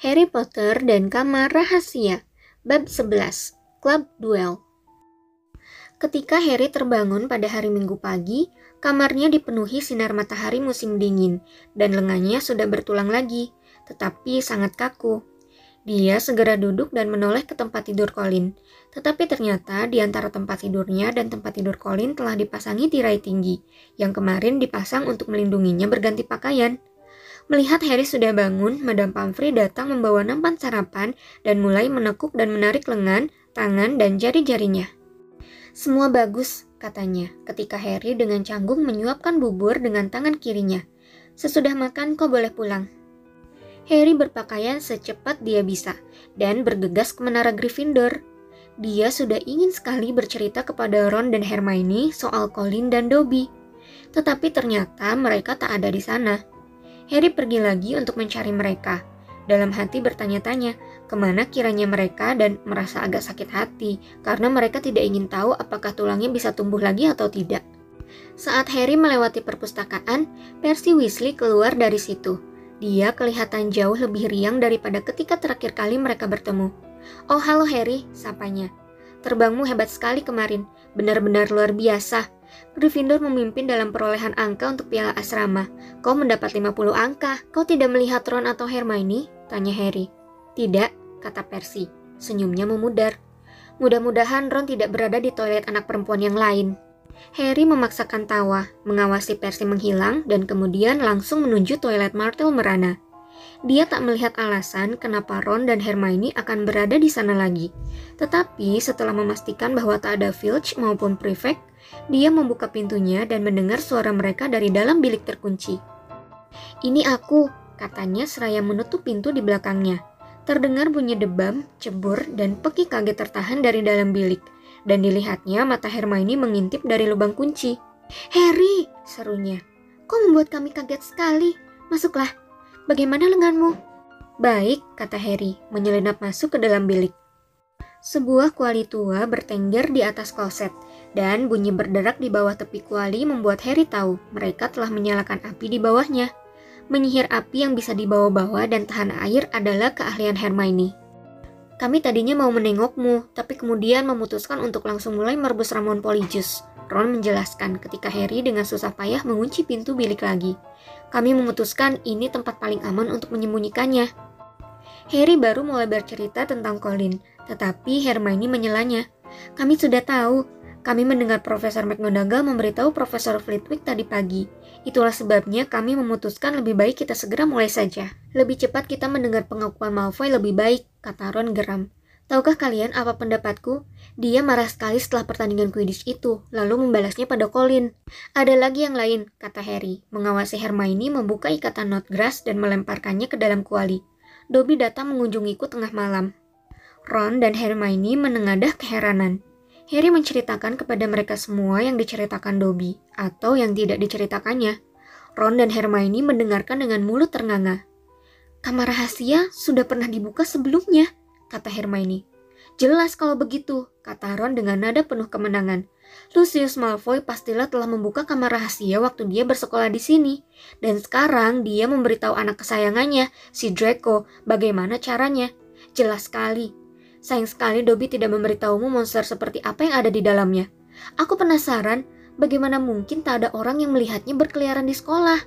Harry Potter dan Kamar Rahasia Bab 11 Club Duel Ketika Harry terbangun pada hari Minggu pagi, kamarnya dipenuhi sinar matahari musim dingin dan lengannya sudah bertulang lagi, tetapi sangat kaku. Dia segera duduk dan menoleh ke tempat tidur Colin. Tetapi ternyata di antara tempat tidurnya dan tempat tidur Colin telah dipasangi tirai tinggi, yang kemarin dipasang untuk melindunginya berganti pakaian. Melihat Harry sudah bangun, Madame Pomfrey datang membawa nampan sarapan dan mulai menekuk dan menarik lengan, tangan, dan jari-jarinya. Semua bagus, katanya, ketika Harry dengan canggung menyuapkan bubur dengan tangan kirinya. Sesudah makan, kau boleh pulang. Harry berpakaian secepat dia bisa dan bergegas ke menara Gryffindor. Dia sudah ingin sekali bercerita kepada Ron dan Hermione soal Colin dan Dobby. Tetapi ternyata mereka tak ada di sana. Harry pergi lagi untuk mencari mereka. Dalam hati bertanya-tanya, ke mana kiranya mereka dan merasa agak sakit hati karena mereka tidak ingin tahu apakah tulangnya bisa tumbuh lagi atau tidak. Saat Harry melewati perpustakaan, Percy Weasley keluar dari situ. Dia kelihatan jauh lebih riang daripada ketika terakhir kali mereka bertemu. Oh halo Harry, sapanya. Terbangmu hebat sekali kemarin, benar-benar luar biasa. Gryffindor memimpin dalam perolehan angka untuk piala asrama. Kau mendapat 50 angka. Kau tidak melihat Ron atau Hermione? Tanya Harry. Tidak, kata Percy. Senyumnya memudar. Mudah-mudahan Ron tidak berada di toilet anak perempuan yang lain. Harry memaksakan tawa, mengawasi Percy menghilang, dan kemudian langsung menuju toilet Martel Merana. Dia tak melihat alasan kenapa Ron dan Hermione akan berada di sana lagi. Tetapi setelah memastikan bahwa tak ada Filch maupun Prefect, dia membuka pintunya dan mendengar suara mereka dari dalam bilik terkunci. Ini aku, katanya seraya menutup pintu di belakangnya. Terdengar bunyi debam, cebur, dan Peki kaget tertahan dari dalam bilik. Dan dilihatnya mata Hermione mengintip dari lubang kunci. Harry, serunya. Kau membuat kami kaget sekali. Masuklah, Bagaimana lenganmu? Baik, kata Harry, menyelinap masuk ke dalam bilik. Sebuah kuali tua bertengger di atas kloset, dan bunyi berderak di bawah tepi kuali membuat Harry tahu mereka telah menyalakan api di bawahnya. Menyihir api yang bisa dibawa-bawa dan tahan air adalah keahlian Hermione. Kami tadinya mau menengokmu, tapi kemudian memutuskan untuk langsung mulai merebus ramuan polijus. Ron menjelaskan ketika Harry dengan susah payah mengunci pintu bilik lagi. Kami memutuskan ini tempat paling aman untuk menyembunyikannya. Harry baru mulai bercerita tentang Colin, tetapi Hermione menyelanya. Kami sudah tahu. Kami mendengar Profesor McGonagall memberitahu Profesor Flitwick tadi pagi. Itulah sebabnya kami memutuskan lebih baik kita segera mulai saja. Lebih cepat kita mendengar pengakuan Malfoy lebih baik, kata Ron geram. Tahukah kalian apa pendapatku? Dia marah sekali setelah pertandingan Quidditch itu, lalu membalasnya pada Colin. Ada lagi yang lain, kata Harry, mengawasi Hermione membuka ikatan Notgrass dan melemparkannya ke dalam kuali. Dobby datang mengunjungiku tengah malam. Ron dan Hermione menengadah keheranan. Harry menceritakan kepada mereka semua yang diceritakan Dobby, atau yang tidak diceritakannya. Ron dan Hermione mendengarkan dengan mulut ternganga. Kamar rahasia sudah pernah dibuka sebelumnya, kata Hermione. Jelas kalau begitu, kata Ron dengan nada penuh kemenangan. Lucius Malfoy pastilah telah membuka kamar rahasia waktu dia bersekolah di sini. Dan sekarang dia memberitahu anak kesayangannya, si Draco, bagaimana caranya. Jelas sekali. Sayang sekali Dobby tidak memberitahumu monster seperti apa yang ada di dalamnya. Aku penasaran, bagaimana mungkin tak ada orang yang melihatnya berkeliaran di sekolah.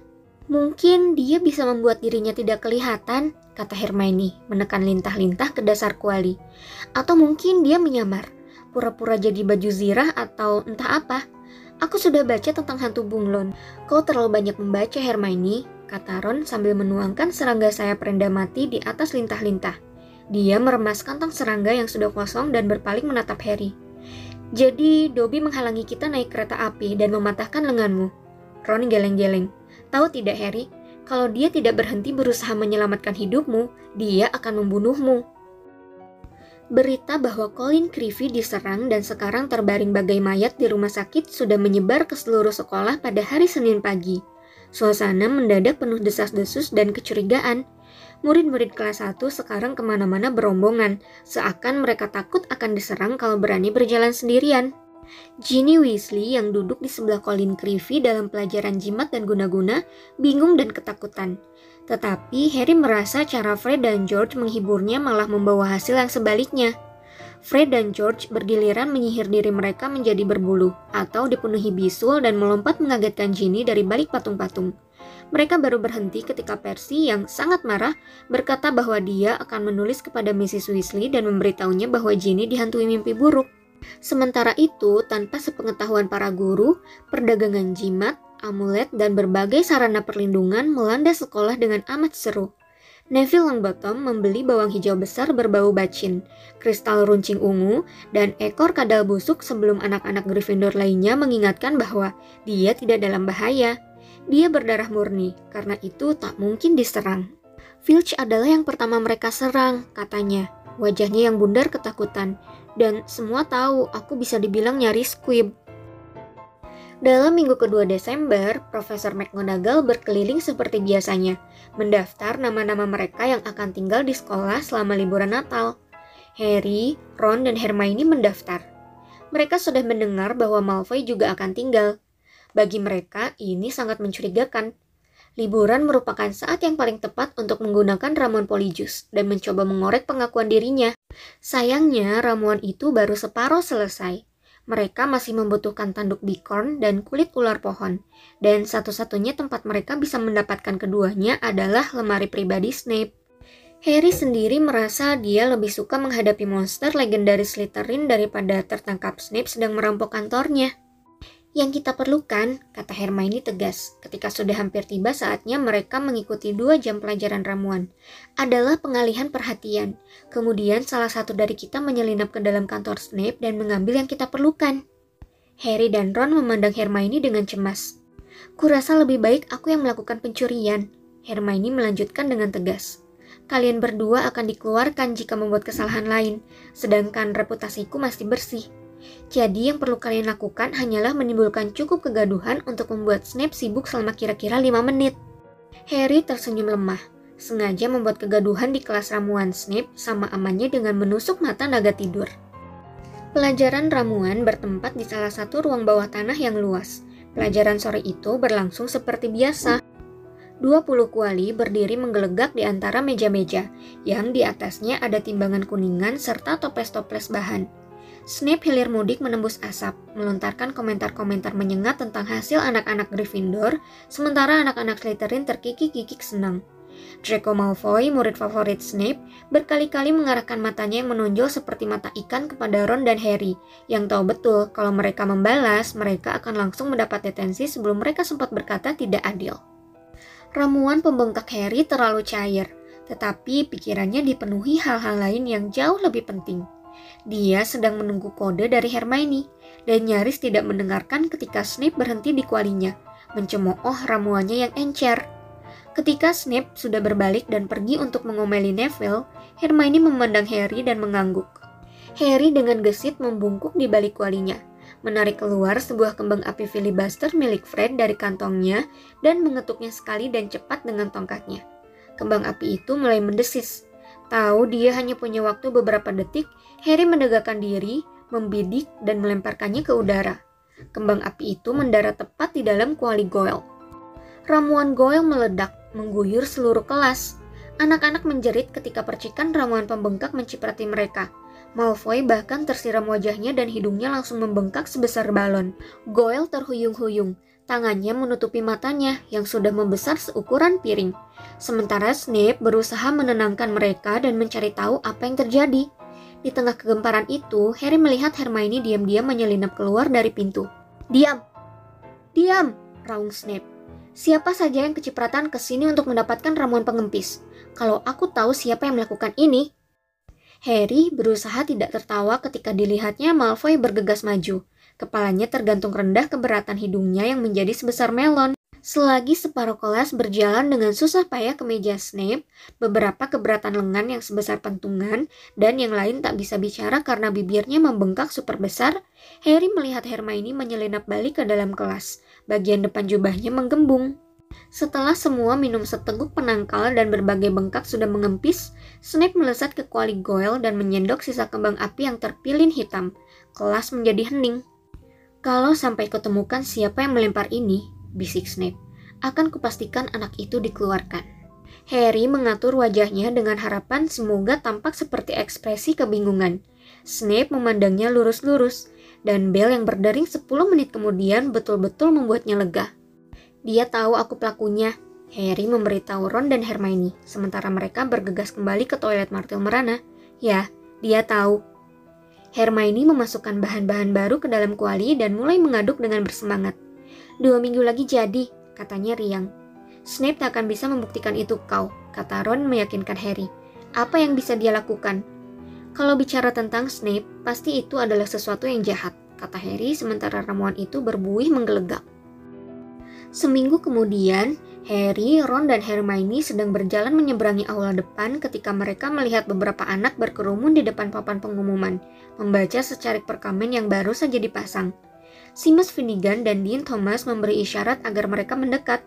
Mungkin dia bisa membuat dirinya tidak kelihatan, kata Hermione, menekan lintah-lintah ke dasar kuali. Atau mungkin dia menyamar, pura-pura jadi baju zirah atau entah apa. Aku sudah baca tentang hantu bunglon. Kau terlalu banyak membaca, Hermione, kata Ron sambil menuangkan serangga sayap rendah mati di atas lintah-lintah. Dia meremas kantong serangga yang sudah kosong dan berpaling menatap Harry. Jadi, Dobby menghalangi kita naik kereta api dan mematahkan lenganmu. Ron geleng-geleng. Tahu tidak Harry, kalau dia tidak berhenti berusaha menyelamatkan hidupmu, dia akan membunuhmu. Berita bahwa Colin Creevy diserang dan sekarang terbaring bagai mayat di rumah sakit sudah menyebar ke seluruh sekolah pada hari Senin pagi. Suasana mendadak penuh desas-desus dan kecurigaan. Murid-murid kelas 1 sekarang ke mana-mana berombongan, seakan mereka takut akan diserang kalau berani berjalan sendirian. Ginny Weasley yang duduk di sebelah Colin Creevy dalam pelajaran jimat dan guna-guna, bingung dan ketakutan. Tetapi Harry merasa cara Fred dan George menghiburnya malah membawa hasil yang sebaliknya. Fred dan George bergiliran menyihir diri mereka menjadi berbulu atau dipenuhi bisul dan melompat mengagetkan Ginny dari balik patung-patung. Mereka baru berhenti ketika Percy yang sangat marah berkata bahwa dia akan menulis kepada Mrs. Weasley dan memberitahunya bahwa Ginny dihantui mimpi buruk. Sementara itu, tanpa sepengetahuan para guru, perdagangan jimat, amulet, dan berbagai sarana perlindungan melanda sekolah dengan amat seru. Neville Longbottom membeli bawang hijau besar berbau bacin, kristal runcing ungu, dan ekor kadal busuk sebelum anak-anak Gryffindor lainnya mengingatkan bahwa dia tidak dalam bahaya. Dia berdarah murni, karena itu tak mungkin diserang. Filch adalah yang pertama mereka serang, katanya. Wajahnya yang bundar ketakutan, dan semua tahu aku bisa dibilang nyaris squib. Dalam minggu kedua Desember, Profesor McGonagall berkeliling seperti biasanya, mendaftar nama-nama mereka yang akan tinggal di sekolah selama liburan Natal. Harry, Ron, dan Hermione mendaftar. Mereka sudah mendengar bahwa Malfoy juga akan tinggal. Bagi mereka, ini sangat mencurigakan. Liburan merupakan saat yang paling tepat untuk menggunakan ramuan Polyjuice dan mencoba mengorek pengakuan dirinya. Sayangnya, ramuan itu baru separuh selesai mereka masih membutuhkan tanduk bicorn dan kulit ular pohon, dan satu-satunya tempat mereka bisa mendapatkan keduanya adalah lemari pribadi Snape. Harry sendiri merasa dia lebih suka menghadapi monster legendaris Slytherin daripada tertangkap Snape sedang merampok kantornya. Yang kita perlukan, kata Hermione tegas, ketika sudah hampir tiba saatnya mereka mengikuti dua jam pelajaran ramuan, adalah pengalihan perhatian. Kemudian salah satu dari kita menyelinap ke dalam kantor Snape dan mengambil yang kita perlukan. Harry dan Ron memandang Hermione dengan cemas. Kurasa lebih baik aku yang melakukan pencurian. Hermione melanjutkan dengan tegas. Kalian berdua akan dikeluarkan jika membuat kesalahan lain, sedangkan reputasiku masih bersih. Jadi yang perlu kalian lakukan hanyalah menimbulkan cukup kegaduhan untuk membuat Snape sibuk selama kira-kira 5 menit. Harry tersenyum lemah, sengaja membuat kegaduhan di kelas ramuan Snape sama amannya dengan menusuk mata naga tidur. Pelajaran ramuan bertempat di salah satu ruang bawah tanah yang luas. Pelajaran sore itu berlangsung seperti biasa. 20 kuali berdiri menggelegak di antara meja-meja, yang di atasnya ada timbangan kuningan serta toples-toples bahan. Snape hilir mudik menembus asap, melontarkan komentar-komentar menyengat tentang hasil anak-anak Gryffindor, sementara anak-anak Slytherin terkikik-kikik senang. Draco Malfoy, murid favorit Snape, berkali-kali mengarahkan matanya yang menonjol seperti mata ikan kepada Ron dan Harry, yang tahu betul kalau mereka membalas, mereka akan langsung mendapat detensi sebelum mereka sempat berkata tidak adil. Ramuan pembengkak Harry terlalu cair, tetapi pikirannya dipenuhi hal-hal lain yang jauh lebih penting. Dia sedang menunggu kode dari Hermione dan nyaris tidak mendengarkan ketika Snape berhenti di kualinya, mencemooh ramuannya yang encer. Ketika Snape sudah berbalik dan pergi untuk mengomeli Neville, Hermione memandang Harry dan mengangguk. Harry dengan gesit membungkuk di balik kualinya, menarik keluar sebuah kembang api filibuster milik Fred dari kantongnya dan mengetuknya sekali dan cepat dengan tongkatnya. Kembang api itu mulai mendesis. Tahu dia hanya punya waktu beberapa detik, Harry menegakkan diri, membidik, dan melemparkannya ke udara. Kembang api itu mendarat tepat di dalam kuali Goyle. Ramuan Goyle meledak, mengguyur seluruh kelas. Anak-anak menjerit ketika percikan ramuan pembengkak menciprati mereka. Malfoy bahkan tersiram wajahnya dan hidungnya langsung membengkak sebesar balon. Goyle terhuyung-huyung, tangannya menutupi matanya yang sudah membesar seukuran piring. Sementara Snape berusaha menenangkan mereka dan mencari tahu apa yang terjadi. Di tengah kegemparan itu, Harry melihat Hermione diam-diam menyelinap keluar dari pintu. Diam! Diam! Raung Snape. Siapa saja yang kecipratan ke sini untuk mendapatkan ramuan pengempis? Kalau aku tahu siapa yang melakukan ini. Harry berusaha tidak tertawa ketika dilihatnya Malfoy bergegas maju. Kepalanya tergantung rendah keberatan hidungnya yang menjadi sebesar melon. Selagi separuh kelas berjalan dengan susah payah ke meja Snape, beberapa keberatan lengan yang sebesar pentungan, dan yang lain tak bisa bicara karena bibirnya membengkak super besar, Harry melihat Hermione menyelinap balik ke dalam kelas. Bagian depan jubahnya menggembung. Setelah semua minum seteguk penangkal dan berbagai bengkak sudah mengempis, Snape melesat ke kuali Goyle dan menyendok sisa kembang api yang terpilin hitam. Kelas menjadi hening. Kalau sampai ketemukan siapa yang melempar ini, bisik Snape. Akan kupastikan anak itu dikeluarkan. Harry mengatur wajahnya dengan harapan semoga tampak seperti ekspresi kebingungan. Snape memandangnya lurus-lurus, dan bel yang berdering 10 menit kemudian betul-betul membuatnya lega. Dia tahu aku pelakunya. Harry memberitahu Ron dan Hermione, sementara mereka bergegas kembali ke toilet Martil Merana. Ya, dia tahu. Hermione memasukkan bahan-bahan baru ke dalam kuali dan mulai mengaduk dengan bersemangat. Dua minggu lagi jadi, katanya riang. Snape tak akan bisa membuktikan itu kau, kata Ron meyakinkan Harry. Apa yang bisa dia lakukan? Kalau bicara tentang Snape, pasti itu adalah sesuatu yang jahat, kata Harry sementara ramuan itu berbuih menggelegak. Seminggu kemudian, Harry, Ron, dan Hermione sedang berjalan menyeberangi aula depan ketika mereka melihat beberapa anak berkerumun di depan papan pengumuman, membaca secarik perkamen yang baru saja dipasang. Seamus Finnegan dan Dean Thomas memberi isyarat agar mereka mendekat,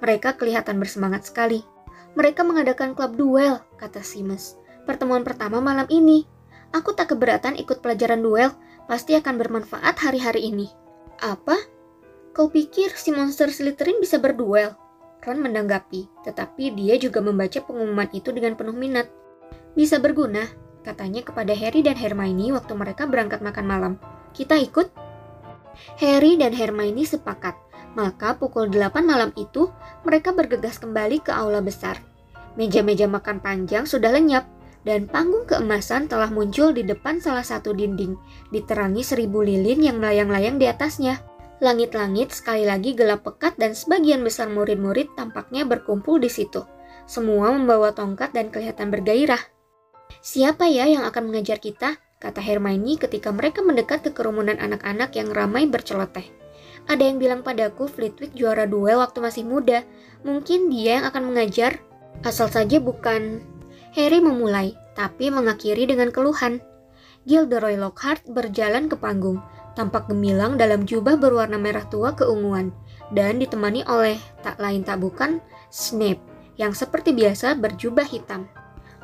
mereka kelihatan bersemangat sekali. Mereka mengadakan klub duel, kata Simus. Pertemuan pertama malam ini. Aku tak keberatan ikut pelajaran duel, pasti akan bermanfaat hari-hari ini. Apa? Kau pikir si monster Slytherin bisa berduel? Ron menanggapi, tetapi dia juga membaca pengumuman itu dengan penuh minat. Bisa berguna, katanya kepada Harry dan Hermione waktu mereka berangkat makan malam. Kita ikut? Harry dan Hermione sepakat maka pukul 8 malam itu, mereka bergegas kembali ke aula besar. Meja-meja makan panjang sudah lenyap, dan panggung keemasan telah muncul di depan salah satu dinding, diterangi seribu lilin yang melayang-layang di atasnya. Langit-langit sekali lagi gelap pekat dan sebagian besar murid-murid tampaknya berkumpul di situ. Semua membawa tongkat dan kelihatan bergairah. Siapa ya yang akan mengajar kita? Kata Hermione ketika mereka mendekat ke kerumunan anak-anak yang ramai berceloteh. Ada yang bilang padaku Flitwick juara duel waktu masih muda. Mungkin dia yang akan mengajar. Asal saja bukan... Harry memulai, tapi mengakhiri dengan keluhan. Gilderoy Lockhart berjalan ke panggung, tampak gemilang dalam jubah berwarna merah tua keunguan, dan ditemani oleh tak lain tak bukan Snape, yang seperti biasa berjubah hitam.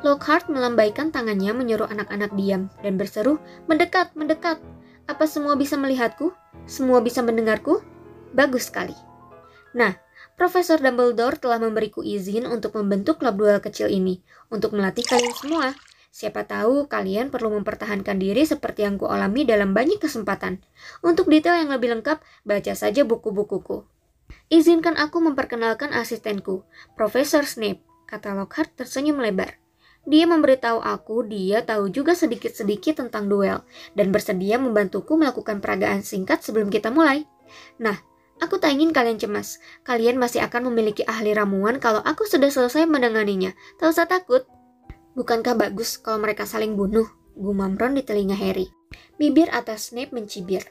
Lockhart melambaikan tangannya menyuruh anak-anak diam dan berseru, "Mendekat, mendekat! Apa semua bisa melihatku?" Semua bisa mendengarku? Bagus sekali. Nah, Profesor Dumbledore telah memberiku izin untuk membentuk klub duel kecil ini, untuk melatih kalian semua. Siapa tahu kalian perlu mempertahankan diri seperti yang kualami dalam banyak kesempatan. Untuk detail yang lebih lengkap, baca saja buku-bukuku. Izinkan aku memperkenalkan asistenku, Profesor Snape, kata Lockhart tersenyum lebar. Dia memberitahu aku dia tahu juga sedikit-sedikit tentang duel dan bersedia membantuku melakukan peragaan singkat sebelum kita mulai. Nah, aku tak ingin kalian cemas. Kalian masih akan memiliki ahli ramuan kalau aku sudah selesai mendenganinya. Tak usah takut. Bukankah bagus kalau mereka saling bunuh? Gumam Ron di telinga Harry. Bibir atas Snape mencibir.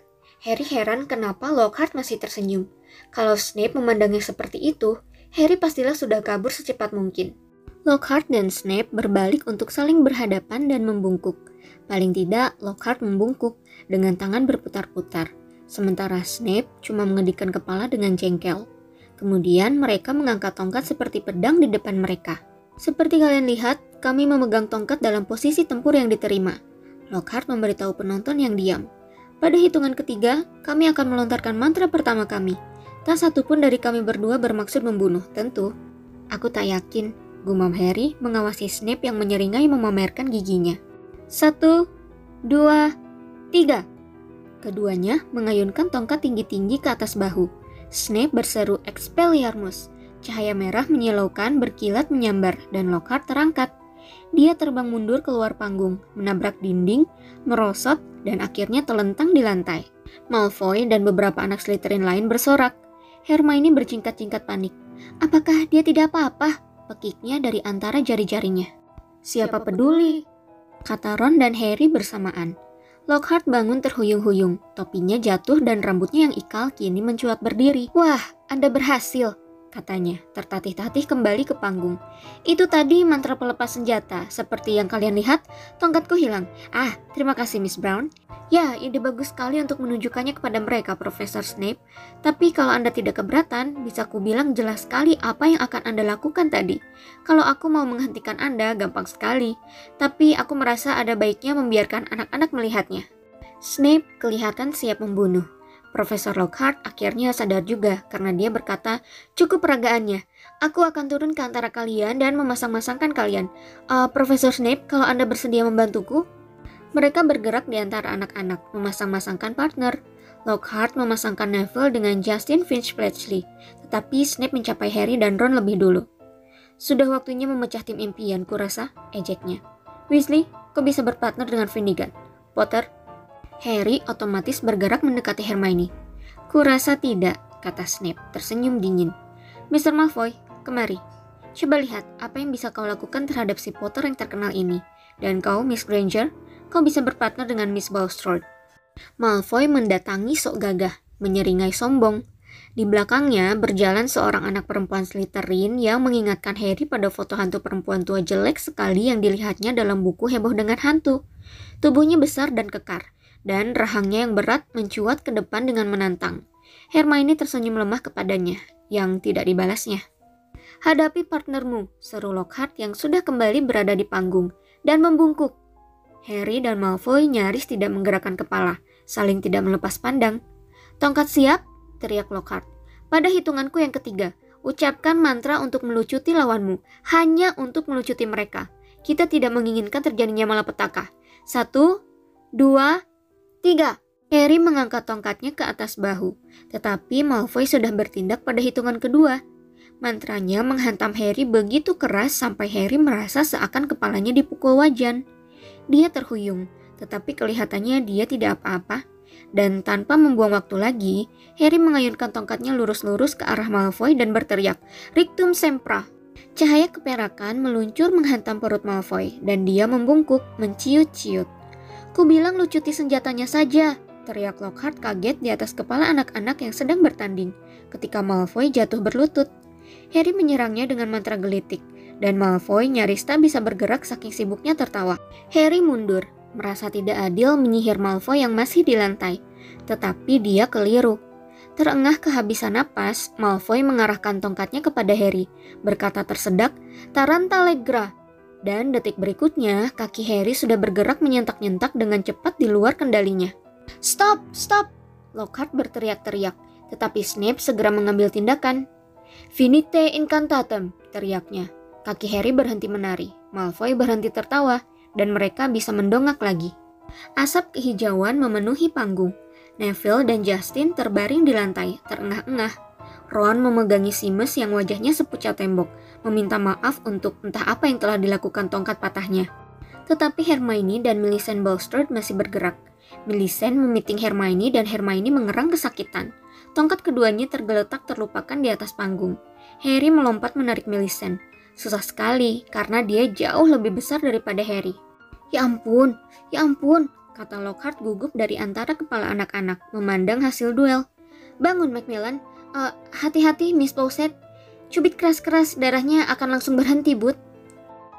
Harry heran kenapa Lockhart masih tersenyum. Kalau Snape memandangnya seperti itu, Harry pastilah sudah kabur secepat mungkin. Lockhart dan Snape berbalik untuk saling berhadapan dan membungkuk. Paling tidak, Lockhart membungkuk dengan tangan berputar-putar, sementara Snape cuma mengedikan kepala dengan jengkel. Kemudian mereka mengangkat tongkat seperti pedang di depan mereka. Seperti kalian lihat, kami memegang tongkat dalam posisi tempur yang diterima. Lockhart memberitahu penonton yang diam. Pada hitungan ketiga, kami akan melontarkan mantra pertama kami. Tak satu pun dari kami berdua bermaksud membunuh, tentu. Aku tak yakin, gumam Harry mengawasi Snape yang menyeringai memamerkan giginya. Satu, dua, tiga. Keduanya mengayunkan tongkat tinggi-tinggi ke atas bahu. Snape berseru Expelliarmus. Cahaya merah menyilaukan berkilat menyambar dan Lockhart terangkat. Dia terbang mundur keluar panggung, menabrak dinding, merosot, dan akhirnya telentang di lantai. Malfoy dan beberapa anak Slytherin lain bersorak. Hermione bercingkat-cingkat panik. Apakah dia tidak apa-apa? Pekiknya dari antara jari-jarinya. Siapa peduli? Kata Ron dan Harry bersamaan. Lockhart bangun terhuyung-huyung, topinya jatuh dan rambutnya yang ikal kini mencuat berdiri. Wah, Anda berhasil, katanya, tertatih-tatih kembali ke panggung. Itu tadi mantra pelepas senjata, seperti yang kalian lihat, tongkatku hilang. Ah, terima kasih Miss Brown. Ya, ide bagus sekali untuk menunjukkannya kepada mereka, Profesor Snape. Tapi kalau Anda tidak keberatan, bisa ku bilang jelas sekali apa yang akan Anda lakukan tadi. Kalau aku mau menghentikan Anda, gampang sekali. Tapi aku merasa ada baiknya membiarkan anak-anak melihatnya. Snape kelihatan siap membunuh. Profesor Lockhart akhirnya sadar juga karena dia berkata, cukup peragaannya. Aku akan turun ke antara kalian dan memasang-masangkan kalian. Uh, Profesor Snape, kalau Anda bersedia membantuku? Mereka bergerak di antara anak-anak, memasang-masangkan partner. Lockhart memasangkan Neville dengan Justin Finch Fletchley, tetapi Snape mencapai Harry dan Ron lebih dulu. Sudah waktunya memecah tim impian, kurasa, ejeknya. Weasley, kau bisa berpartner dengan Finnegan. Potter, Harry otomatis bergerak mendekati Hermione. Kurasa tidak, kata Snape, tersenyum dingin. Mr. Malfoy, Kemari, coba lihat apa yang bisa kau lakukan terhadap si Potter yang terkenal ini. Dan kau, Miss Granger, kau bisa berpartner dengan Miss Bulstrode. Malfoy mendatangi sok gagah, menyeringai sombong. Di belakangnya berjalan seorang anak perempuan Slytherin yang mengingatkan Harry pada foto hantu perempuan tua jelek sekali yang dilihatnya dalam buku heboh dengan hantu. Tubuhnya besar dan kekar, dan rahangnya yang berat mencuat ke depan dengan menantang. Hermione tersenyum lemah kepadanya, yang tidak dibalasnya. Hadapi partnermu, seru Lockhart yang sudah kembali berada di panggung, dan membungkuk. Harry dan Malfoy nyaris tidak menggerakkan kepala, saling tidak melepas pandang. Tongkat siap? teriak Lockhart. Pada hitunganku yang ketiga, ucapkan mantra untuk melucuti lawanmu, hanya untuk melucuti mereka. Kita tidak menginginkan terjadinya malapetaka. Satu, dua, tiga. Harry mengangkat tongkatnya ke atas bahu, tetapi Malfoy sudah bertindak pada hitungan kedua. Mantranya menghantam Harry begitu keras sampai Harry merasa seakan kepalanya dipukul wajan. Dia terhuyung, tetapi kelihatannya dia tidak apa-apa. Dan tanpa membuang waktu lagi, Harry mengayunkan tongkatnya lurus-lurus ke arah Malfoy dan berteriak, Rictum Sempra. Cahaya keperakan meluncur menghantam perut Malfoy, dan dia membungkuk, menciut-ciut. Ku bilang lucuti senjatanya saja, teriak Lockhart kaget di atas kepala anak-anak yang sedang bertanding, ketika Malfoy jatuh berlutut. Harry menyerangnya dengan mantra gelitik, dan Malfoy nyaris tak bisa bergerak saking sibuknya tertawa. Harry mundur, merasa tidak adil menyihir Malfoy yang masih di lantai, tetapi dia keliru. Terengah kehabisan napas, Malfoy mengarahkan tongkatnya kepada Harry, berkata tersedak, Tarantalegra. Dan detik berikutnya, kaki Harry sudah bergerak menyentak-nyentak dengan cepat di luar kendalinya. Stop, stop! Lockhart berteriak-teriak, tetapi Snape segera mengambil tindakan. Finite incantatem, teriaknya. Kaki Harry berhenti menari, Malfoy berhenti tertawa, dan mereka bisa mendongak lagi. Asap kehijauan memenuhi panggung. Neville dan Justin terbaring di lantai, terengah-engah. Ron memegangi Seamus yang wajahnya sepucat tembok, meminta maaf untuk entah apa yang telah dilakukan tongkat patahnya. Tetapi Hermione dan Millicent Bulstrode masih bergerak. Millicent memiting Hermione dan Hermione mengerang kesakitan. Tongkat keduanya tergeletak terlupakan di atas panggung. Harry melompat menarik Millicent. Susah sekali karena dia jauh lebih besar daripada Harry. Ya ampun, ya ampun, kata Lockhart gugup dari antara kepala anak-anak memandang hasil duel. Bangun Macmillan, uh, hati-hati Miss Fawcett. Cubit keras-keras darahnya akan langsung berhenti, Bud.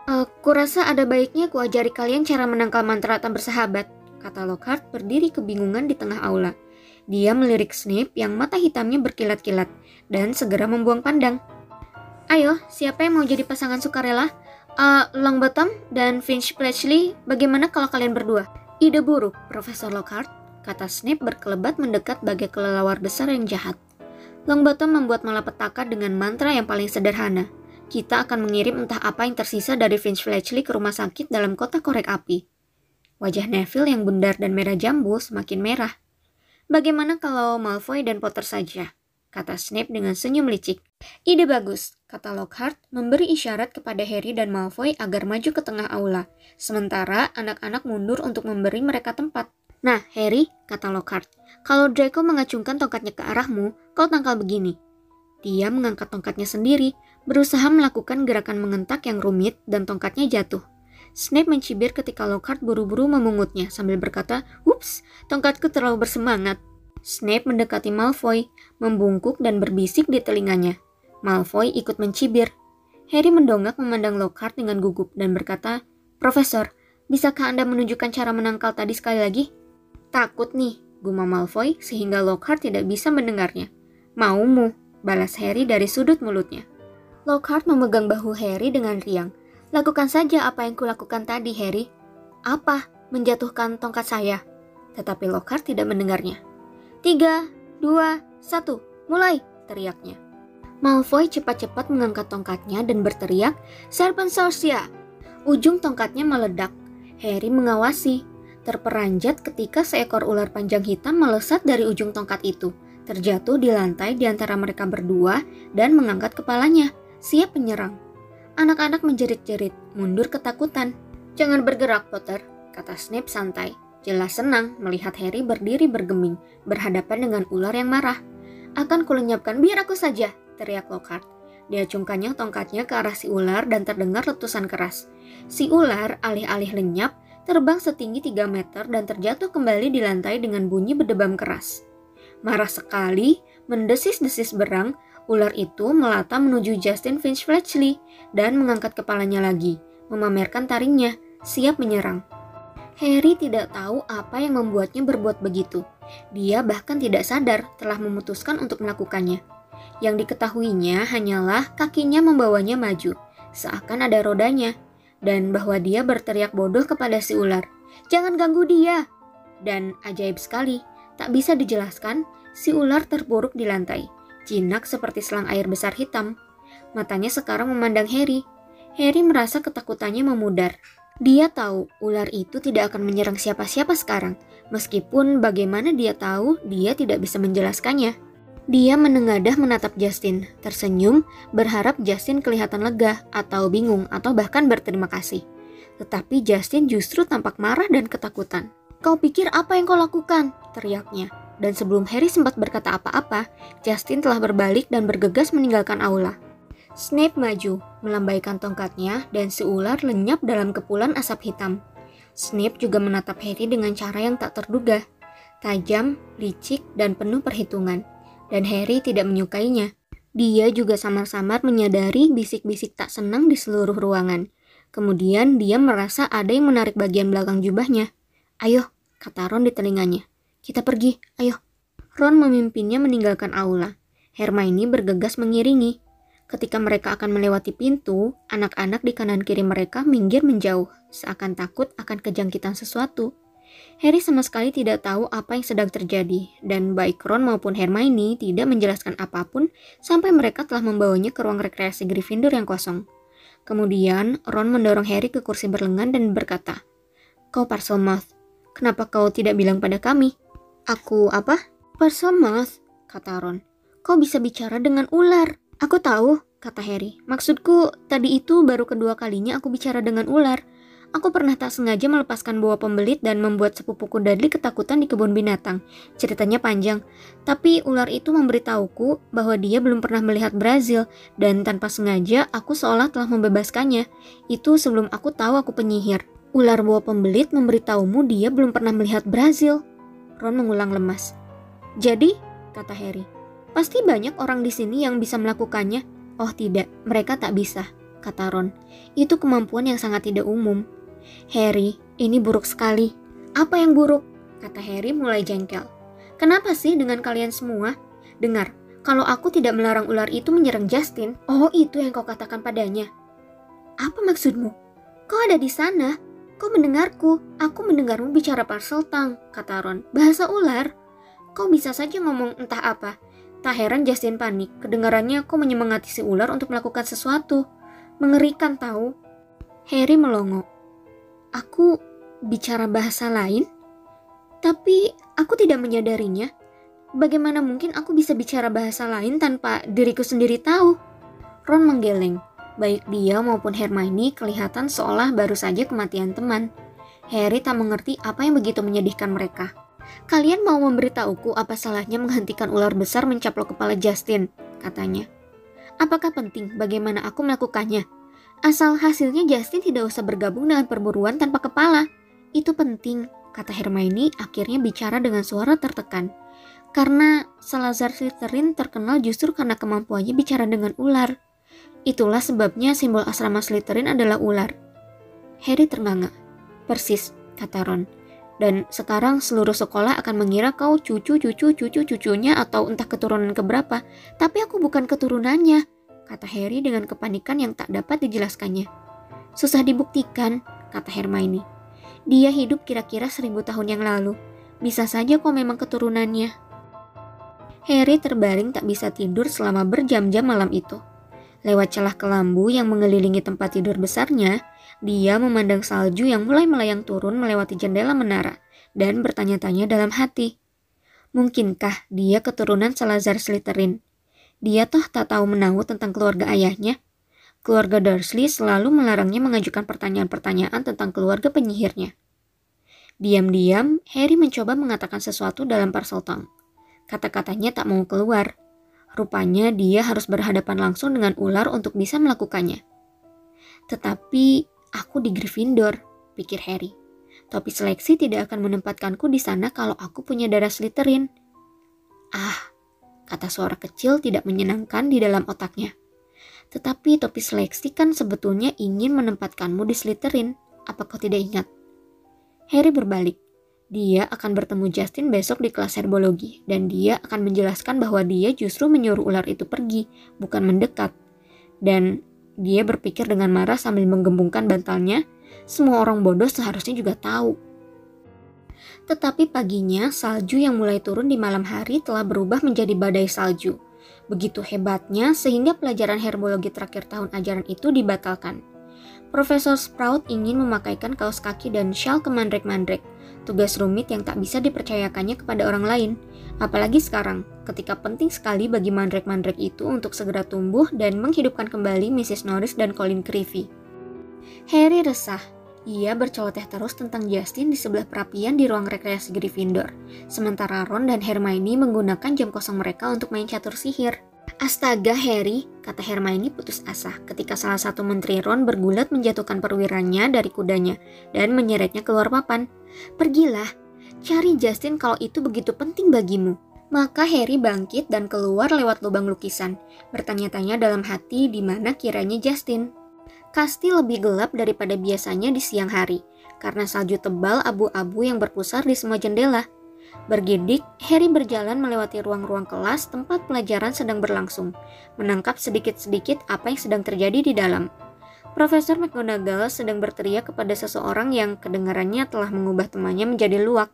Uh, kurasa ada baiknya kuajari kalian cara menangkal mantra tak bersahabat, kata Lockhart berdiri kebingungan di tengah aula. Dia melirik Snape yang mata hitamnya berkilat-kilat dan segera membuang pandang. Ayo, siapa yang mau jadi pasangan sukarela? Uh, Longbottom dan Finch Fletchley, bagaimana kalau kalian berdua? Ide buruk, Profesor Lockhart, kata Snape berkelebat mendekat bagai kelelawar besar yang jahat. Longbottom membuat malapetaka dengan mantra yang paling sederhana. Kita akan mengirim entah apa yang tersisa dari Finch Fletchley ke rumah sakit dalam kotak korek api. Wajah Neville yang bundar dan merah jambu semakin merah. Bagaimana kalau Malfoy dan Potter saja? Kata Snape dengan senyum licik. Ide bagus, kata Lockhart, memberi isyarat kepada Harry dan Malfoy agar maju ke tengah aula. Sementara anak-anak mundur untuk memberi mereka tempat. Nah, Harry, kata Lockhart, kalau Draco mengacungkan tongkatnya ke arahmu, kau tangkal begini. Dia mengangkat tongkatnya sendiri, berusaha melakukan gerakan mengentak yang rumit dan tongkatnya jatuh. Snape mencibir ketika Lockhart buru-buru memungutnya sambil berkata, Ups, tongkatku terlalu bersemangat. Snape mendekati Malfoy, membungkuk dan berbisik di telinganya. Malfoy ikut mencibir. Harry mendongak memandang Lockhart dengan gugup dan berkata, Profesor, bisakah Anda menunjukkan cara menangkal tadi sekali lagi? Takut nih, gumam Malfoy sehingga Lockhart tidak bisa mendengarnya. Maumu, balas Harry dari sudut mulutnya. Lockhart memegang bahu Harry dengan riang. Lakukan saja apa yang kulakukan tadi, Harry. Apa? Menjatuhkan tongkat saya. Tetapi Lockhart tidak mendengarnya. Tiga, dua, satu, mulai, teriaknya. Malfoy cepat-cepat mengangkat tongkatnya dan berteriak, Serpent Sorcia! Ujung tongkatnya meledak. Harry mengawasi, terperanjat ketika seekor ular panjang hitam melesat dari ujung tongkat itu, terjatuh di lantai di antara mereka berdua dan mengangkat kepalanya, siap menyerang. Anak-anak menjerit-jerit, mundur ketakutan. Jangan bergerak, Potter, kata Snape santai. Jelas senang melihat Harry berdiri bergeming, berhadapan dengan ular yang marah. Akan kulenyapkan, biar aku saja, teriak Lockhart. Dia cungkannya tongkatnya ke arah si ular dan terdengar letusan keras. Si ular alih-alih lenyap, terbang setinggi 3 meter dan terjatuh kembali di lantai dengan bunyi berdebam keras. Marah sekali, mendesis-desis berang, Ular itu melata menuju Justin Finch Fletchley dan mengangkat kepalanya lagi, memamerkan taringnya, siap menyerang. Harry tidak tahu apa yang membuatnya berbuat begitu. Dia bahkan tidak sadar telah memutuskan untuk melakukannya. Yang diketahuinya hanyalah kakinya membawanya maju, seakan ada rodanya, dan bahwa dia berteriak bodoh kepada si ular. Jangan ganggu dia! Dan ajaib sekali, tak bisa dijelaskan, si ular terpuruk di lantai jinak seperti selang air besar hitam. Matanya sekarang memandang Harry. Harry merasa ketakutannya memudar. Dia tahu ular itu tidak akan menyerang siapa-siapa sekarang, meskipun bagaimana dia tahu dia tidak bisa menjelaskannya. Dia menengadah menatap Justin, tersenyum, berharap Justin kelihatan lega, atau bingung, atau bahkan berterima kasih. Tetapi Justin justru tampak marah dan ketakutan. Kau pikir apa yang kau lakukan? teriaknya dan sebelum Harry sempat berkata apa-apa, Justin telah berbalik dan bergegas meninggalkan aula. Snape maju, melambaikan tongkatnya, dan si ular lenyap dalam kepulan asap hitam. Snape juga menatap Harry dengan cara yang tak terduga, tajam, licik, dan penuh perhitungan. Dan Harry tidak menyukainya. Dia juga samar-samar menyadari bisik-bisik tak senang di seluruh ruangan. Kemudian dia merasa ada yang menarik bagian belakang jubahnya. Ayo, kata Ron di telinganya. Kita pergi, ayo. Ron memimpinnya meninggalkan aula. Hermione bergegas mengiringi. Ketika mereka akan melewati pintu, anak-anak di kanan kiri mereka minggir menjauh, seakan takut akan kejangkitan sesuatu. Harry sama sekali tidak tahu apa yang sedang terjadi, dan baik Ron maupun Hermione tidak menjelaskan apa pun sampai mereka telah membawanya ke ruang rekreasi Gryffindor yang kosong. Kemudian, Ron mendorong Harry ke kursi berlengan dan berkata, Kau Parselmouth, kenapa kau tidak bilang pada kami? Aku apa? Persemas, kata Ron. Kau bisa bicara dengan ular. Aku tahu, kata Harry. Maksudku, tadi itu baru kedua kalinya aku bicara dengan ular. Aku pernah tak sengaja melepaskan bawa pembelit dan membuat sepupuku Dudley ketakutan di kebun binatang. Ceritanya panjang, tapi ular itu memberitahuku bahwa dia belum pernah melihat Brazil dan tanpa sengaja aku seolah telah membebaskannya. Itu sebelum aku tahu aku penyihir. Ular bawa pembelit memberitahumu dia belum pernah melihat Brazil. Ron mengulang lemas. Jadi, kata Harry, pasti banyak orang di sini yang bisa melakukannya. Oh tidak, mereka tak bisa, kata Ron. Itu kemampuan yang sangat tidak umum. Harry, ini buruk sekali. Apa yang buruk? Kata Harry mulai jengkel. Kenapa sih dengan kalian semua? Dengar, kalau aku tidak melarang ular itu menyerang Justin, oh itu yang kau katakan padanya. Apa maksudmu? Kau ada di sana, Kau mendengarku, aku mendengarmu bicara parcel tang, kata Ron. Bahasa ular. Kau bisa saja ngomong entah apa. Tak heran Justin panik, kedengarannya kau menyemangati si ular untuk melakukan sesuatu. Mengerikan tahu. Harry melongo. Aku bicara bahasa lain? Tapi aku tidak menyadarinya. Bagaimana mungkin aku bisa bicara bahasa lain tanpa diriku sendiri tahu? Ron menggeleng. Baik dia maupun Hermione kelihatan seolah baru saja kematian teman. Harry tak mengerti apa yang begitu menyedihkan mereka. Kalian mau memberitahuku apa salahnya menghentikan ular besar mencaplok kepala Justin, katanya. Apakah penting bagaimana aku melakukannya? Asal hasilnya Justin tidak usah bergabung dengan perburuan tanpa kepala. Itu penting, kata Hermione akhirnya bicara dengan suara tertekan. Karena Salazar Slytherin terkenal justru karena kemampuannya bicara dengan ular. Itulah sebabnya simbol asrama Slytherin adalah ular. Harry ternganga. Persis, kata Ron. Dan sekarang seluruh sekolah akan mengira kau cucu-cucu cucu-cucunya atau entah keturunan keberapa. Tapi aku bukan keturunannya, kata Harry dengan kepanikan yang tak dapat dijelaskannya. Susah dibuktikan, kata Hermione. Dia hidup kira-kira seribu tahun yang lalu. Bisa saja kau memang keturunannya. Harry terbaring tak bisa tidur selama berjam-jam malam itu. Lewat celah kelambu yang mengelilingi tempat tidur besarnya, dia memandang salju yang mulai melayang turun melewati jendela menara dan bertanya-tanya dalam hati. Mungkinkah dia keturunan Salazar Slytherin? Dia toh tak tahu menahu tentang keluarga ayahnya. Keluarga Dursley selalu melarangnya mengajukan pertanyaan-pertanyaan tentang keluarga penyihirnya. Diam-diam, Harry mencoba mengatakan sesuatu dalam Parseltongue. Kata-katanya tak mau keluar. Rupanya dia harus berhadapan langsung dengan ular untuk bisa melakukannya. Tetapi aku di Gryffindor, pikir Harry. Topi seleksi tidak akan menempatkanku di sana kalau aku punya darah Slytherin. Ah, kata suara kecil tidak menyenangkan di dalam otaknya. Tetapi topi seleksi kan sebetulnya ingin menempatkanmu di Slytherin. Apa kau tidak ingat? Harry berbalik. Dia akan bertemu Justin besok di kelas herbologi, dan dia akan menjelaskan bahwa dia justru menyuruh ular itu pergi, bukan mendekat. Dan dia berpikir dengan marah sambil menggembungkan bantalnya, semua orang bodoh seharusnya juga tahu. Tetapi paginya, salju yang mulai turun di malam hari telah berubah menjadi badai salju. Begitu hebatnya sehingga pelajaran herbologi terakhir tahun ajaran itu dibatalkan. Profesor Sprout ingin memakaikan kaos kaki dan shawl ke mandrake-mandrake, tugas rumit yang tak bisa dipercayakannya kepada orang lain. Apalagi sekarang, ketika penting sekali bagi mandrake-mandrake itu untuk segera tumbuh dan menghidupkan kembali Mrs. Norris dan Colin Creevy. Harry resah. Ia berceloteh terus tentang Justin di sebelah perapian di ruang rekreasi Gryffindor, sementara Ron dan Hermione menggunakan jam kosong mereka untuk main catur sihir. Astaga Harry, kata Hermione putus asa ketika salah satu menteri Ron bergulat menjatuhkan perwiranya dari kudanya dan menyeretnya keluar papan. Pergilah, cari Justin kalau itu begitu penting bagimu. Maka Harry bangkit dan keluar lewat lubang lukisan, bertanya-tanya dalam hati di mana kiranya Justin. Kasti lebih gelap daripada biasanya di siang hari, karena salju tebal abu-abu yang berpusar di semua jendela. Bergidik, Harry berjalan melewati ruang-ruang kelas tempat pelajaran sedang berlangsung, menangkap sedikit-sedikit apa yang sedang terjadi di dalam. Profesor McGonagall sedang berteriak kepada seseorang yang kedengarannya telah mengubah temannya menjadi luak.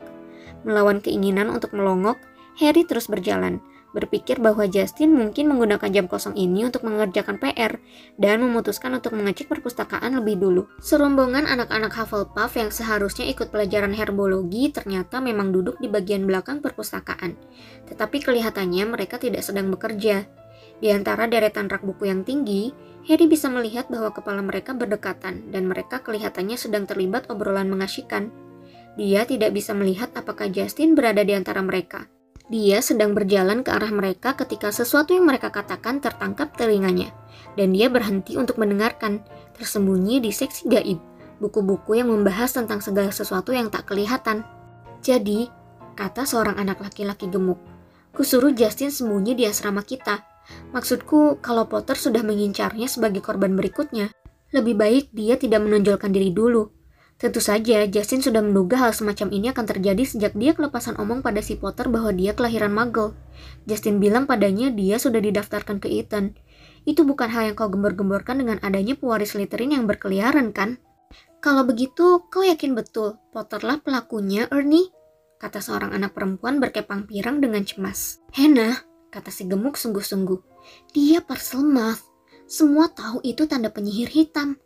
Melawan keinginan untuk melongok, Harry terus berjalan, berpikir bahwa Justin mungkin menggunakan jam kosong ini untuk mengerjakan PR dan memutuskan untuk mengecek perpustakaan lebih dulu. Serombongan anak-anak Hufflepuff yang seharusnya ikut pelajaran herbologi ternyata memang duduk di bagian belakang perpustakaan. Tetapi kelihatannya mereka tidak sedang bekerja. Di antara deretan rak buku yang tinggi, Harry bisa melihat bahwa kepala mereka berdekatan dan mereka kelihatannya sedang terlibat obrolan mengasyikan. Dia tidak bisa melihat apakah Justin berada di antara mereka. Dia sedang berjalan ke arah mereka ketika sesuatu yang mereka katakan tertangkap telinganya, dan dia berhenti untuk mendengarkan, tersembunyi di seksi gaib, buku-buku yang membahas tentang segala sesuatu yang tak kelihatan. Jadi, kata seorang anak laki-laki gemuk, kusuruh Justin sembunyi di asrama kita. Maksudku, kalau Potter sudah mengincarnya sebagai korban berikutnya, lebih baik dia tidak menonjolkan diri dulu. Tentu saja, Justin sudah menduga hal semacam ini akan terjadi sejak dia kelepasan omong pada si Potter bahwa dia kelahiran Muggle. Justin bilang padanya dia sudah didaftarkan ke Eton. Itu bukan hal yang kau gembor-gemborkan dengan adanya pewaris Slytherin yang berkeliaran, kan? Kalau begitu, kau yakin betul Potterlah pelakunya, Ernie? Kata seorang anak perempuan berkepang pirang dengan cemas. Hena, kata si gemuk sungguh-sungguh. Dia Parselmouth. Semua tahu itu tanda penyihir hitam.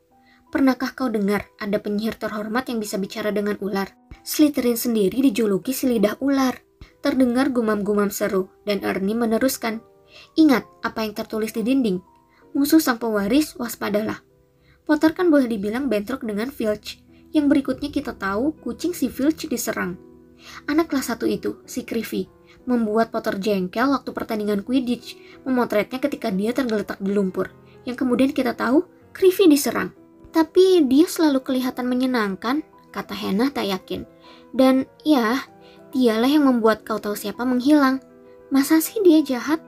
Pernahkah kau dengar ada penyihir terhormat yang bisa bicara dengan ular? Slytherin sendiri dijuluki si lidah ular. Terdengar gumam-gumam seru, dan Ernie meneruskan. Ingat apa yang tertulis di dinding. Musuh sang pewaris, waspadalah. Potter kan boleh dibilang bentrok dengan Filch. Yang berikutnya kita tahu kucing si Filch diserang. Anak kelas satu itu, si Creevy, membuat Potter jengkel waktu pertandingan Quidditch, memotretnya ketika dia tergeletak di lumpur. Yang kemudian kita tahu, Creevy diserang. Tapi dia selalu kelihatan menyenangkan, kata Hannah tak yakin. Dan ya, dialah yang membuat kau tahu siapa menghilang. Masa sih dia jahat?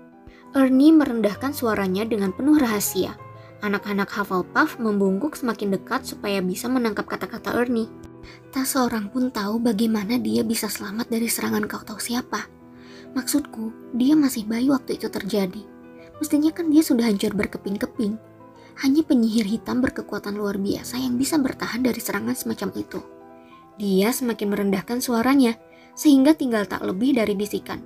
Ernie merendahkan suaranya dengan penuh rahasia. Anak-anak Hufflepuff membungkuk semakin dekat supaya bisa menangkap kata-kata Ernie. Tak seorang pun tahu bagaimana dia bisa selamat dari serangan kau tahu siapa. Maksudku, dia masih bayi waktu itu terjadi. Mestinya kan dia sudah hancur berkeping-keping. Hanya penyihir hitam berkekuatan luar biasa yang bisa bertahan dari serangan semacam itu. Dia semakin merendahkan suaranya, sehingga tinggal tak lebih dari bisikan.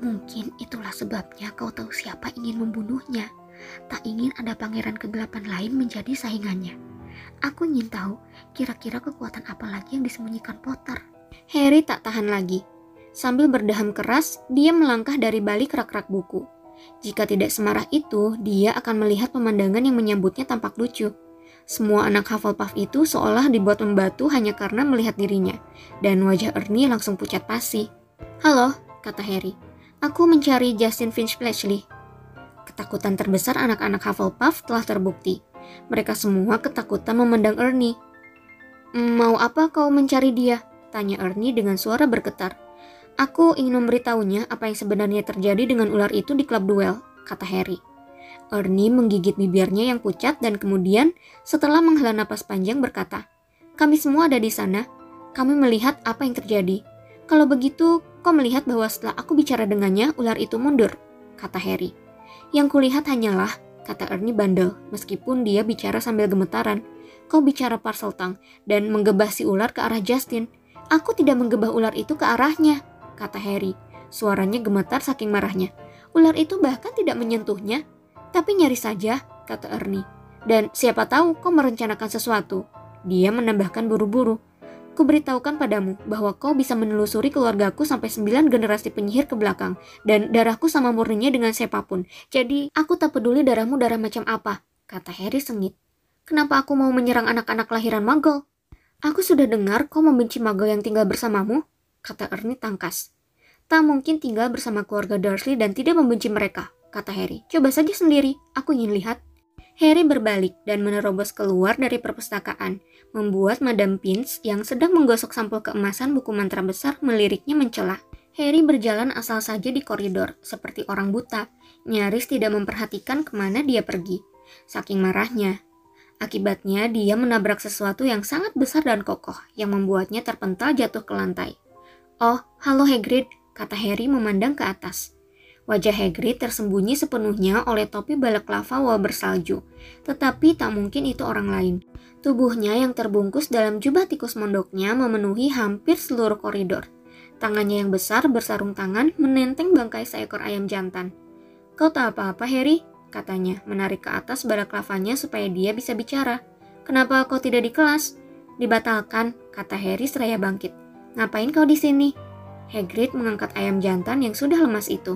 Mungkin itulah sebabnya kau tahu siapa ingin membunuhnya. Tak ingin ada pangeran kegelapan lain menjadi saingannya. Aku ingin tahu kira-kira kekuatan apa lagi yang disembunyikan Potter. Harry tak tahan lagi. Sambil berdaham keras, dia melangkah dari balik rak-rak buku. Jika tidak semarah itu, dia akan melihat pemandangan yang menyambutnya tampak lucu. Semua anak Hufflepuff itu seolah dibuat membatu hanya karena melihat dirinya, dan wajah Ernie langsung pucat pasi. Halo, kata Harry. Aku mencari Justin Finch Fletchley. Ketakutan terbesar anak-anak Hufflepuff telah terbukti. Mereka semua ketakutan memandang Ernie. Mau apa kau mencari dia? Tanya Ernie dengan suara bergetar. Aku ingin memberitahunya apa yang sebenarnya terjadi dengan ular itu di klub duel, kata Harry. Ernie menggigit bibirnya yang pucat dan kemudian setelah menghela napas panjang berkata, Kami semua ada di sana. Kami melihat apa yang terjadi. Kalau begitu, kau melihat bahwa setelah aku bicara dengannya, ular itu mundur, kata Harry. Yang kulihat hanyalah, kata Ernie bandel, meskipun dia bicara sambil gemetaran. Kau bicara Parseltang dan menggebah si ular ke arah Justin. Aku tidak menggebah ular itu ke arahnya, kata Harry. Suaranya gemetar saking marahnya. Ular itu bahkan tidak menyentuhnya, tapi nyaris saja, kata Ernie. Dan siapa tahu kau merencanakan sesuatu. Dia menambahkan buru-buru. Kuberitahukan padamu bahwa kau bisa menelusuri keluargaku sampai sembilan generasi penyihir ke belakang, dan darahku sama murninya dengan siapa pun. Jadi, aku tak peduli darahmu darah macam apa, kata Harry sengit. Kenapa aku mau menyerang anak-anak lahiran Muggle? Aku sudah dengar kau membenci Muggle yang tinggal bersamamu, kata Ernie tangkas. Tak mungkin tinggal bersama keluarga Dursley dan tidak membenci mereka, kata Harry. Coba saja sendiri, aku ingin lihat. Harry berbalik dan menerobos keluar dari perpustakaan, membuat Madame Pinch yang sedang menggosok sampul keemasan buku mantra besar meliriknya mencela. Harry berjalan asal saja di koridor, seperti orang buta, nyaris tidak memperhatikan ke mana dia pergi. Saking marahnya. Akibatnya, dia menabrak sesuatu yang sangat besar dan kokoh, yang membuatnya terpental jatuh ke lantai. Oh, halo Hagrid, kata Harry memandang ke atas. Wajah Hagrid tersembunyi sepenuhnya oleh topi balaklava wall bersalju, tetapi tak mungkin itu orang lain. Tubuhnya yang terbungkus dalam jubah tikus mondoknya memenuhi hampir seluruh koridor. Tangannya yang besar bersarung tangan menenteng bangkai seekor ayam jantan. Kau tak apa-apa, Harry? katanya, menarik ke atas balaklavanya supaya dia bisa bicara. Kenapa kau tidak di kelas? Dibatalkan, kata Harry seraya bangkit. Ngapain kau di sini? Hagrid mengangkat ayam jantan yang sudah lemas itu.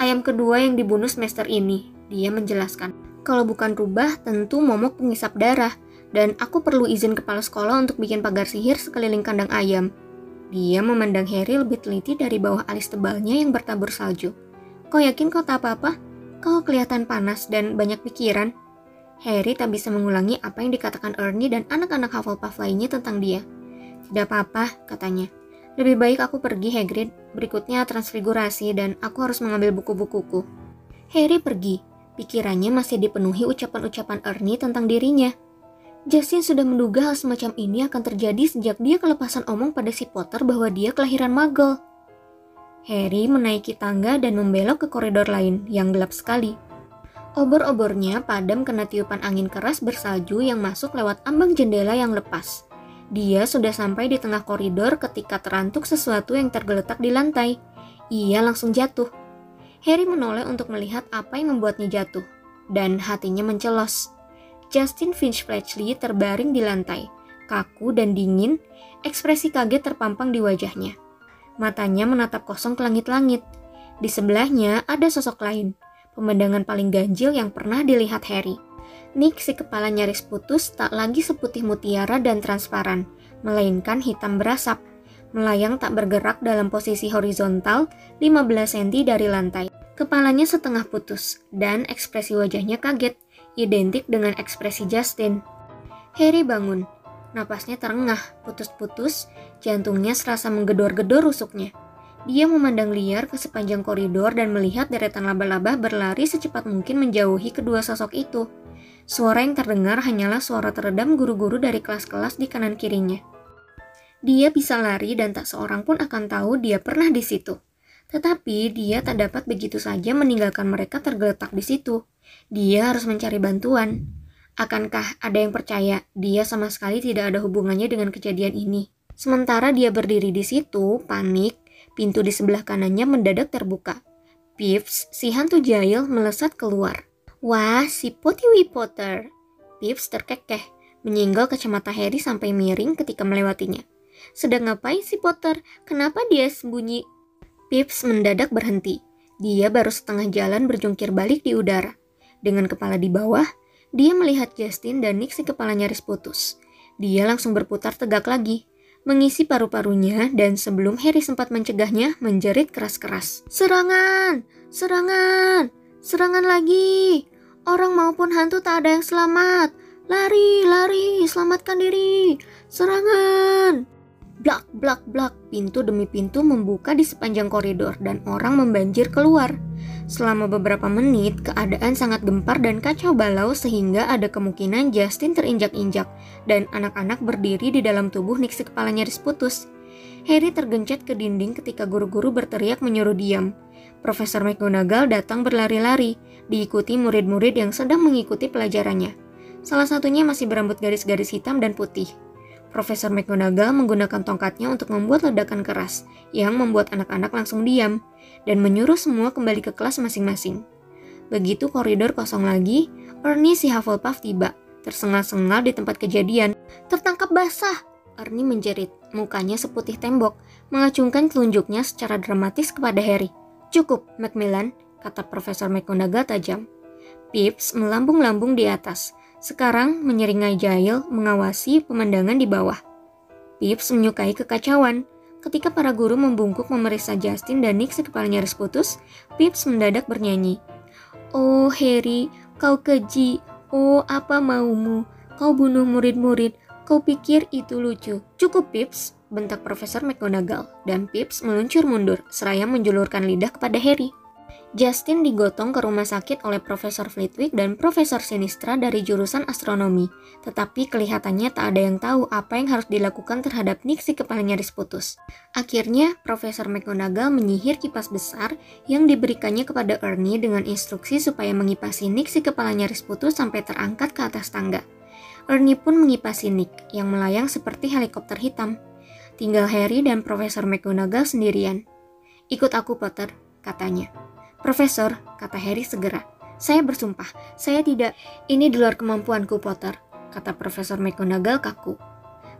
Ayam kedua yang dibunuh semester ini, dia menjelaskan. Kalau bukan rubah, tentu momok pengisap darah, dan aku perlu izin kepala sekolah untuk bikin pagar sihir sekeliling kandang ayam. Dia memandang Harry lebih teliti dari bawah alis tebalnya yang bertabur salju. Kau yakin kau tak apa-apa? Kau kelihatan panas dan banyak pikiran. Harry tak bisa mengulangi apa yang dikatakan Ernie dan anak-anak Hufflepuff lainnya tentang dia. Tidak apa-apa, katanya. Lebih baik aku pergi, Hagrid. Berikutnya transfigurasi dan aku harus mengambil buku-bukuku. Harry pergi. Pikirannya masih dipenuhi ucapan-ucapan Ernie tentang dirinya. Justin sudah menduga hal semacam ini akan terjadi sejak dia kelepasan omong pada si Potter bahwa dia kelahiran Muggle. Harry menaiki tangga dan membelok ke koridor lain yang gelap sekali. Obor-obornya padam kena tiupan angin keras bersalju yang masuk lewat ambang jendela yang lepas. Dia sudah sampai di tengah koridor ketika terantuk sesuatu yang tergeletak di lantai. Ia langsung jatuh. Harry menoleh untuk melihat apa yang membuatnya jatuh, dan hatinya mencelos. Justin Finch Fletchley terbaring di lantai, kaku dan dingin, ekspresi kaget terpampang di wajahnya. Matanya menatap kosong ke langit-langit. Di sebelahnya ada sosok lain, pemandangan paling ganjil yang pernah dilihat Harry. Nick si kepala nyaris putus tak lagi seputih mutiara dan transparan, melainkan hitam berasap, melayang tak bergerak dalam posisi horizontal 15 cm dari lantai. Kepalanya setengah putus, dan ekspresi wajahnya kaget, identik dengan ekspresi Justin. Harry bangun, napasnya terengah, putus-putus, jantungnya serasa menggedor-gedor rusuknya. Dia memandang liar ke sepanjang koridor dan melihat deretan laba-laba berlari secepat mungkin menjauhi kedua sosok itu. Suara yang terdengar hanyalah suara teredam guru-guru dari kelas-kelas di kanan kirinya. Dia bisa lari dan tak seorang pun akan tahu dia pernah di situ. Tetapi dia tak dapat begitu saja meninggalkan mereka tergeletak di situ. Dia harus mencari bantuan. Akankah ada yang percaya dia sama sekali tidak ada hubungannya dengan kejadian ini? Sementara dia berdiri di situ, panik, pintu di sebelah kanannya mendadak terbuka. Pips, si hantu jahil melesat keluar. Wah, si Potiwi Potter. Pips terkekeh, menyinggol kacamata Harry sampai miring ketika melewatinya. Sedang ngapain si Potter? Kenapa dia sembunyi? Pips mendadak berhenti. Dia baru setengah jalan berjungkir balik di udara. Dengan kepala di bawah, dia melihat Justin dan Nick si kepala nyaris putus. Dia langsung berputar tegak lagi, mengisi paru-parunya dan sebelum Harry sempat mencegahnya, menjerit keras-keras. Serangan! Serangan! Serangan lagi! Orang maupun hantu tak ada yang selamat. Lari, lari, selamatkan diri. Serangan! Blak, blak, blak, pintu demi pintu membuka di sepanjang koridor dan orang membanjir keluar. Selama beberapa menit, keadaan sangat gempar dan kacau balau sehingga ada kemungkinan Justin terinjak-injak dan anak-anak berdiri di dalam tubuh Nixie kepala nyaris putus. Harry tergencet ke dinding ketika guru-guru berteriak menyuruh diam. Profesor McGonagall datang berlari-lari, diikuti murid-murid yang sedang mengikuti pelajarannya. Salah satunya masih berambut garis-garis hitam dan putih. Profesor McGonagall menggunakan tongkatnya untuk membuat ledakan keras yang membuat anak-anak langsung diam dan menyuruh semua kembali ke kelas masing-masing. Begitu koridor kosong lagi, Ernie si Hufflepuff tiba, tersengal-sengal di tempat kejadian. Tertangkap basah! Ernie menjerit, mukanya seputih tembok, mengacungkan telunjuknya secara dramatis kepada Harry. Cukup, Macmillan, kata Profesor McGonagall tajam. Pips melambung-lambung di atas, sekarang menyeringai jahil mengawasi pemandangan di bawah. Pips menyukai kekacauan. Ketika para guru membungkuk memeriksa Justin dan Nick kepala nyaris putus, Pips mendadak bernyanyi. Oh Harry, kau keji. Oh apa maumu? Kau bunuh murid-murid. Kau pikir itu lucu. Cukup Pips, bentak Profesor McGonagall. Dan Pips meluncur mundur, seraya menjulurkan lidah kepada Harry. Justin digotong ke rumah sakit oleh Profesor Flitwick dan Profesor Sinistra dari jurusan astronomi, tetapi kelihatannya tak ada yang tahu apa yang harus dilakukan terhadap Nick si kepala nyaris putus. Akhirnya, Profesor McGonagall menyihir kipas besar yang diberikannya kepada Ernie dengan instruksi supaya mengipasi Nick si kepala nyaris putus sampai terangkat ke atas tangga. Ernie pun mengipasi Nick yang melayang seperti helikopter hitam. Tinggal Harry dan Profesor McGonagall sendirian. Ikut aku, Potter, katanya. Profesor, kata Harry segera. Saya bersumpah, saya tidak. Ini di luar kemampuanku, Potter, kata Profesor McGonagall kaku.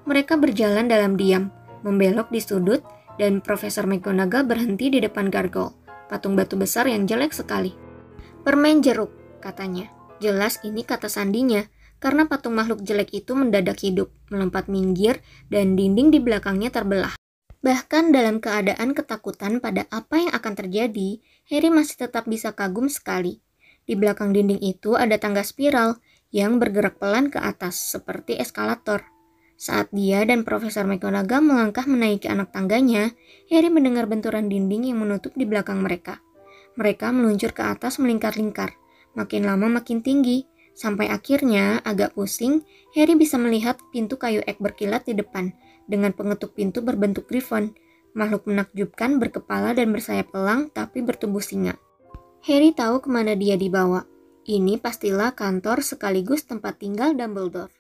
Mereka berjalan dalam diam, membelok di sudut, dan Profesor McGonagall berhenti di depan gargoyle, patung batu besar yang jelek sekali. Permen jeruk, katanya. Jelas ini kata sandinya, karena patung makhluk jelek itu mendadak hidup, melompat minggir, dan dinding di belakangnya terbelah. Bahkan dalam keadaan ketakutan pada apa yang akan terjadi, Harry masih tetap bisa kagum sekali. Di belakang dinding itu ada tangga spiral yang bergerak pelan ke atas seperti eskalator. Saat dia dan Profesor McGonagall melangkah menaiki anak tangganya, Harry mendengar benturan dinding yang menutup di belakang mereka. Mereka meluncur ke atas melingkar-lingkar, makin lama makin tinggi, sampai akhirnya agak pusing, Harry bisa melihat pintu kayu ek berkilat di depan, dengan pengetuk pintu berbentuk griffon, makhluk menakjubkan berkepala dan bersayap elang tapi bertubuh singa. Harry tahu ke mana dia dibawa. Ini pastilah kantor sekaligus tempat tinggal Dumbledore.